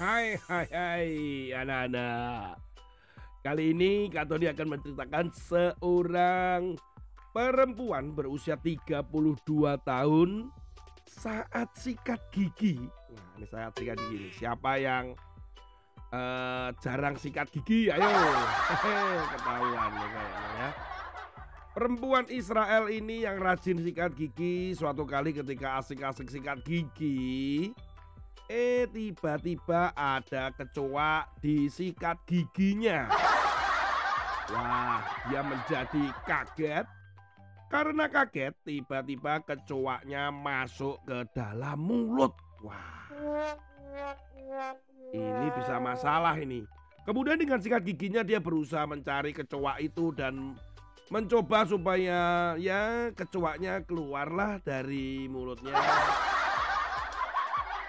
Hai hai hai anak-anak. Kali ini Kak Tony akan menceritakan seorang perempuan berusia 32 tahun saat sikat gigi. Nah ini saat sikat gigi nih. Siapa yang uh, jarang sikat gigi? Ayo. Ketahuan ya kayaknya ya. Perempuan Israel ini yang rajin sikat gigi suatu kali ketika asik-asik sikat gigi Eh tiba-tiba ada kecoa di sikat giginya. Wah dia menjadi kaget. Karena kaget tiba-tiba kecoanya masuk ke dalam mulut. Wah. Ini bisa masalah ini. Kemudian dengan sikat giginya dia berusaha mencari kecoa itu dan mencoba supaya ya kecoaknya keluarlah dari mulutnya.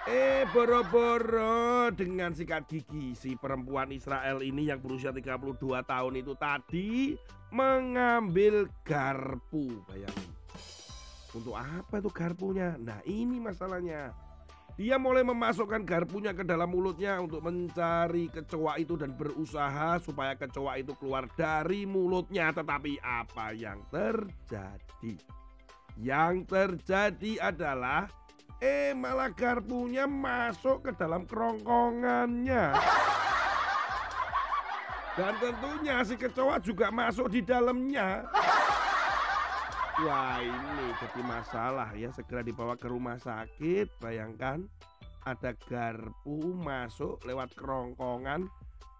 Eh boro-boro dengan sikat gigi si perempuan Israel ini yang berusia 32 tahun itu tadi mengambil garpu bayangin. Untuk apa itu garpunya? Nah ini masalahnya. Dia mulai memasukkan garpunya ke dalam mulutnya untuk mencari kecoa itu dan berusaha supaya kecoa itu keluar dari mulutnya. Tetapi apa yang terjadi? Yang terjadi adalah eh malah garpunya masuk ke dalam kerongkongannya. Dan tentunya si kecoa juga masuk di dalamnya. Wah ini jadi masalah ya segera dibawa ke rumah sakit bayangkan ada garpu masuk lewat kerongkongan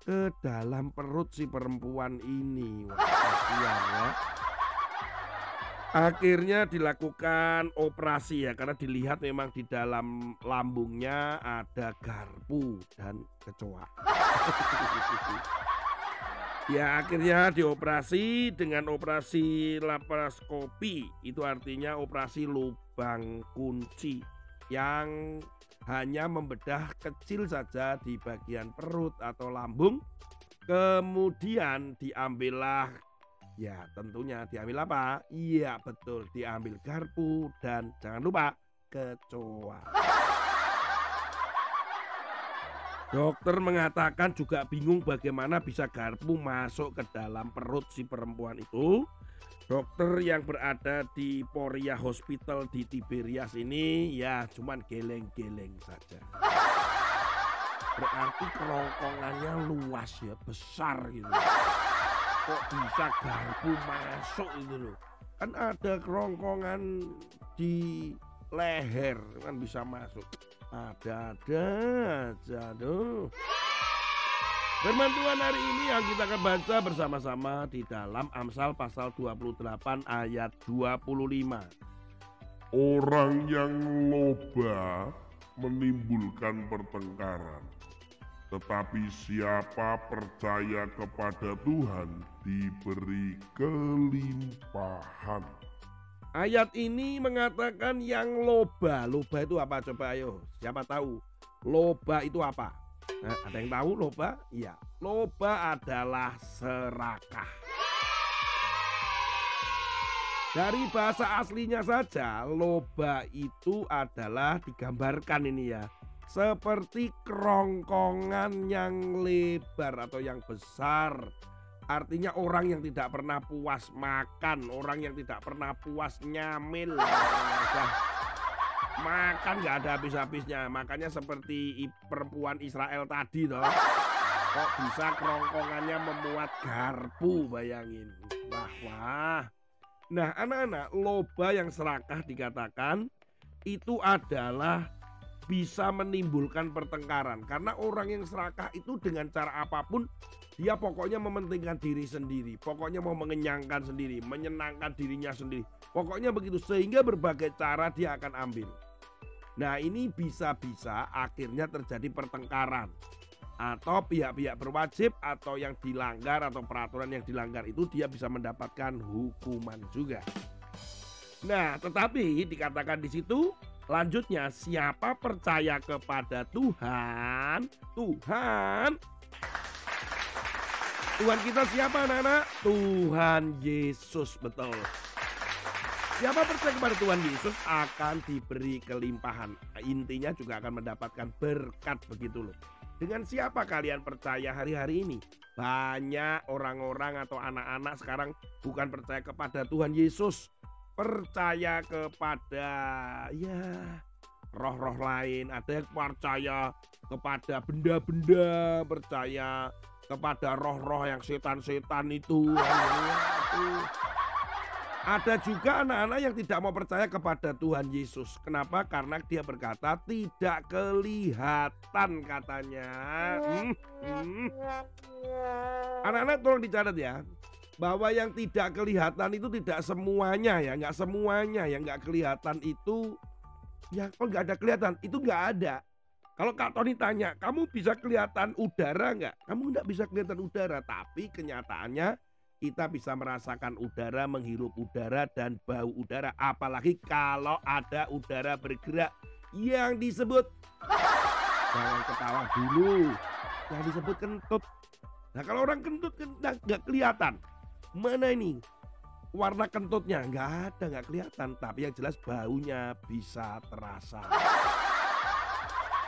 ke dalam perut si perempuan ini Wah kasihan ya Akhirnya dilakukan operasi ya karena dilihat memang di dalam lambungnya ada garpu dan kecoa. Ya akhirnya dioperasi dengan operasi laparoskopi. Itu artinya operasi lubang kunci Yang hanya membedah kecil saja di bagian perut atau lambung. Kemudian diambillah Ya tentunya diambil apa? Iya betul diambil garpu dan jangan lupa kecoa Dokter mengatakan juga bingung bagaimana bisa garpu masuk ke dalam perut si perempuan itu. Dokter yang berada di Poria Hospital di Tiberias ini ya cuman geleng-geleng saja. Berarti kerongkongannya luas ya, besar gitu. Kok bisa garpu masuk itu loh. Kan ada kerongkongan di leher kan bisa masuk. Ada-ada aja tuh. Firman hari ini yang kita akan baca bersama-sama di dalam Amsal pasal 28 ayat 25. Orang yang loba menimbulkan pertengkaran. Tetapi siapa percaya kepada Tuhan diberi kelimpahan. Ayat ini mengatakan yang loba. Loba itu apa? Coba ayo. Siapa tahu? Loba itu apa? Nah, ada yang tahu loba? Iya. Loba adalah serakah. Dari bahasa aslinya saja, loba itu adalah digambarkan ini ya. Seperti kerongkongan yang lebar atau yang besar Artinya orang yang tidak pernah puas makan, orang yang tidak pernah puas nyamil. Makan nggak ada habis-habisnya. Makanya seperti perempuan Israel tadi toh. Kok bisa kerongkongannya memuat garpu bayangin. Wah wah. Nah anak-anak loba yang serakah dikatakan itu adalah bisa menimbulkan pertengkaran karena orang yang serakah itu dengan cara apa pun dia pokoknya mementingkan diri sendiri, pokoknya mau mengenyangkan sendiri, menyenangkan dirinya sendiri. Pokoknya begitu sehingga berbagai cara dia akan ambil. Nah, ini bisa-bisa akhirnya terjadi pertengkaran atau pihak-pihak berwajib atau yang dilanggar atau peraturan yang dilanggar itu dia bisa mendapatkan hukuman juga. Nah, tetapi dikatakan di situ Lanjutnya, siapa percaya kepada Tuhan? Tuhan. Tuhan kita siapa anak-anak? Tuhan Yesus, betul. Siapa percaya kepada Tuhan Yesus akan diberi kelimpahan. Intinya juga akan mendapatkan berkat begitu loh. Dengan siapa kalian percaya hari-hari ini? Banyak orang-orang atau anak-anak sekarang bukan percaya kepada Tuhan Yesus, percaya kepada ya roh-roh lain, ada yang percaya kepada benda-benda, percaya kepada roh-roh yang setan-setan itu. Ada juga anak-anak yang tidak mau percaya kepada Tuhan Yesus. Kenapa? Karena dia berkata tidak kelihatan katanya. Hmm, hmm. Anak-anak tolong dicatat ya. Bahwa yang tidak kelihatan itu tidak semuanya ya. Nggak semuanya yang nggak kelihatan itu. Ya kalau nggak ada kelihatan itu nggak ada. Kalau Kak Tony tanya, kamu bisa kelihatan udara nggak? Kamu nggak bisa kelihatan udara. Tapi kenyataannya kita bisa merasakan udara, menghirup udara dan bau udara. Apalagi kalau ada udara bergerak yang disebut jangan ketawa dulu, yang disebut kentut. Nah kalau orang kentut nggak kelihatan, mana ini? Warna kentutnya? Nggak ada nggak kelihatan, tapi yang jelas baunya bisa terasa.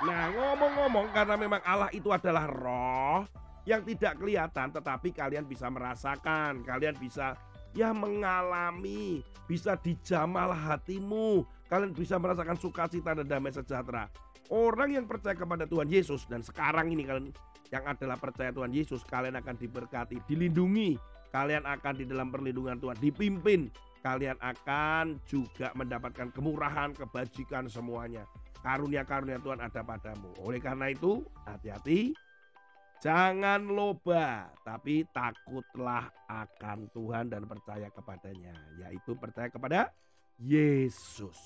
Nah ngomong-ngomong karena memang Allah itu adalah roh, yang tidak kelihatan tetapi kalian bisa merasakan, kalian bisa ya mengalami, bisa dijamal hatimu, kalian bisa merasakan sukacita dan damai sejahtera. Orang yang percaya kepada Tuhan Yesus dan sekarang ini kalian yang adalah percaya Tuhan Yesus, kalian akan diberkati, dilindungi, kalian akan di dalam perlindungan Tuhan, dipimpin, kalian akan juga mendapatkan kemurahan, kebajikan semuanya. Karunia-karunia Tuhan ada padamu. Oleh karena itu, hati-hati Jangan loba, tapi takutlah akan Tuhan dan percaya kepadanya, yaitu percaya kepada Yesus.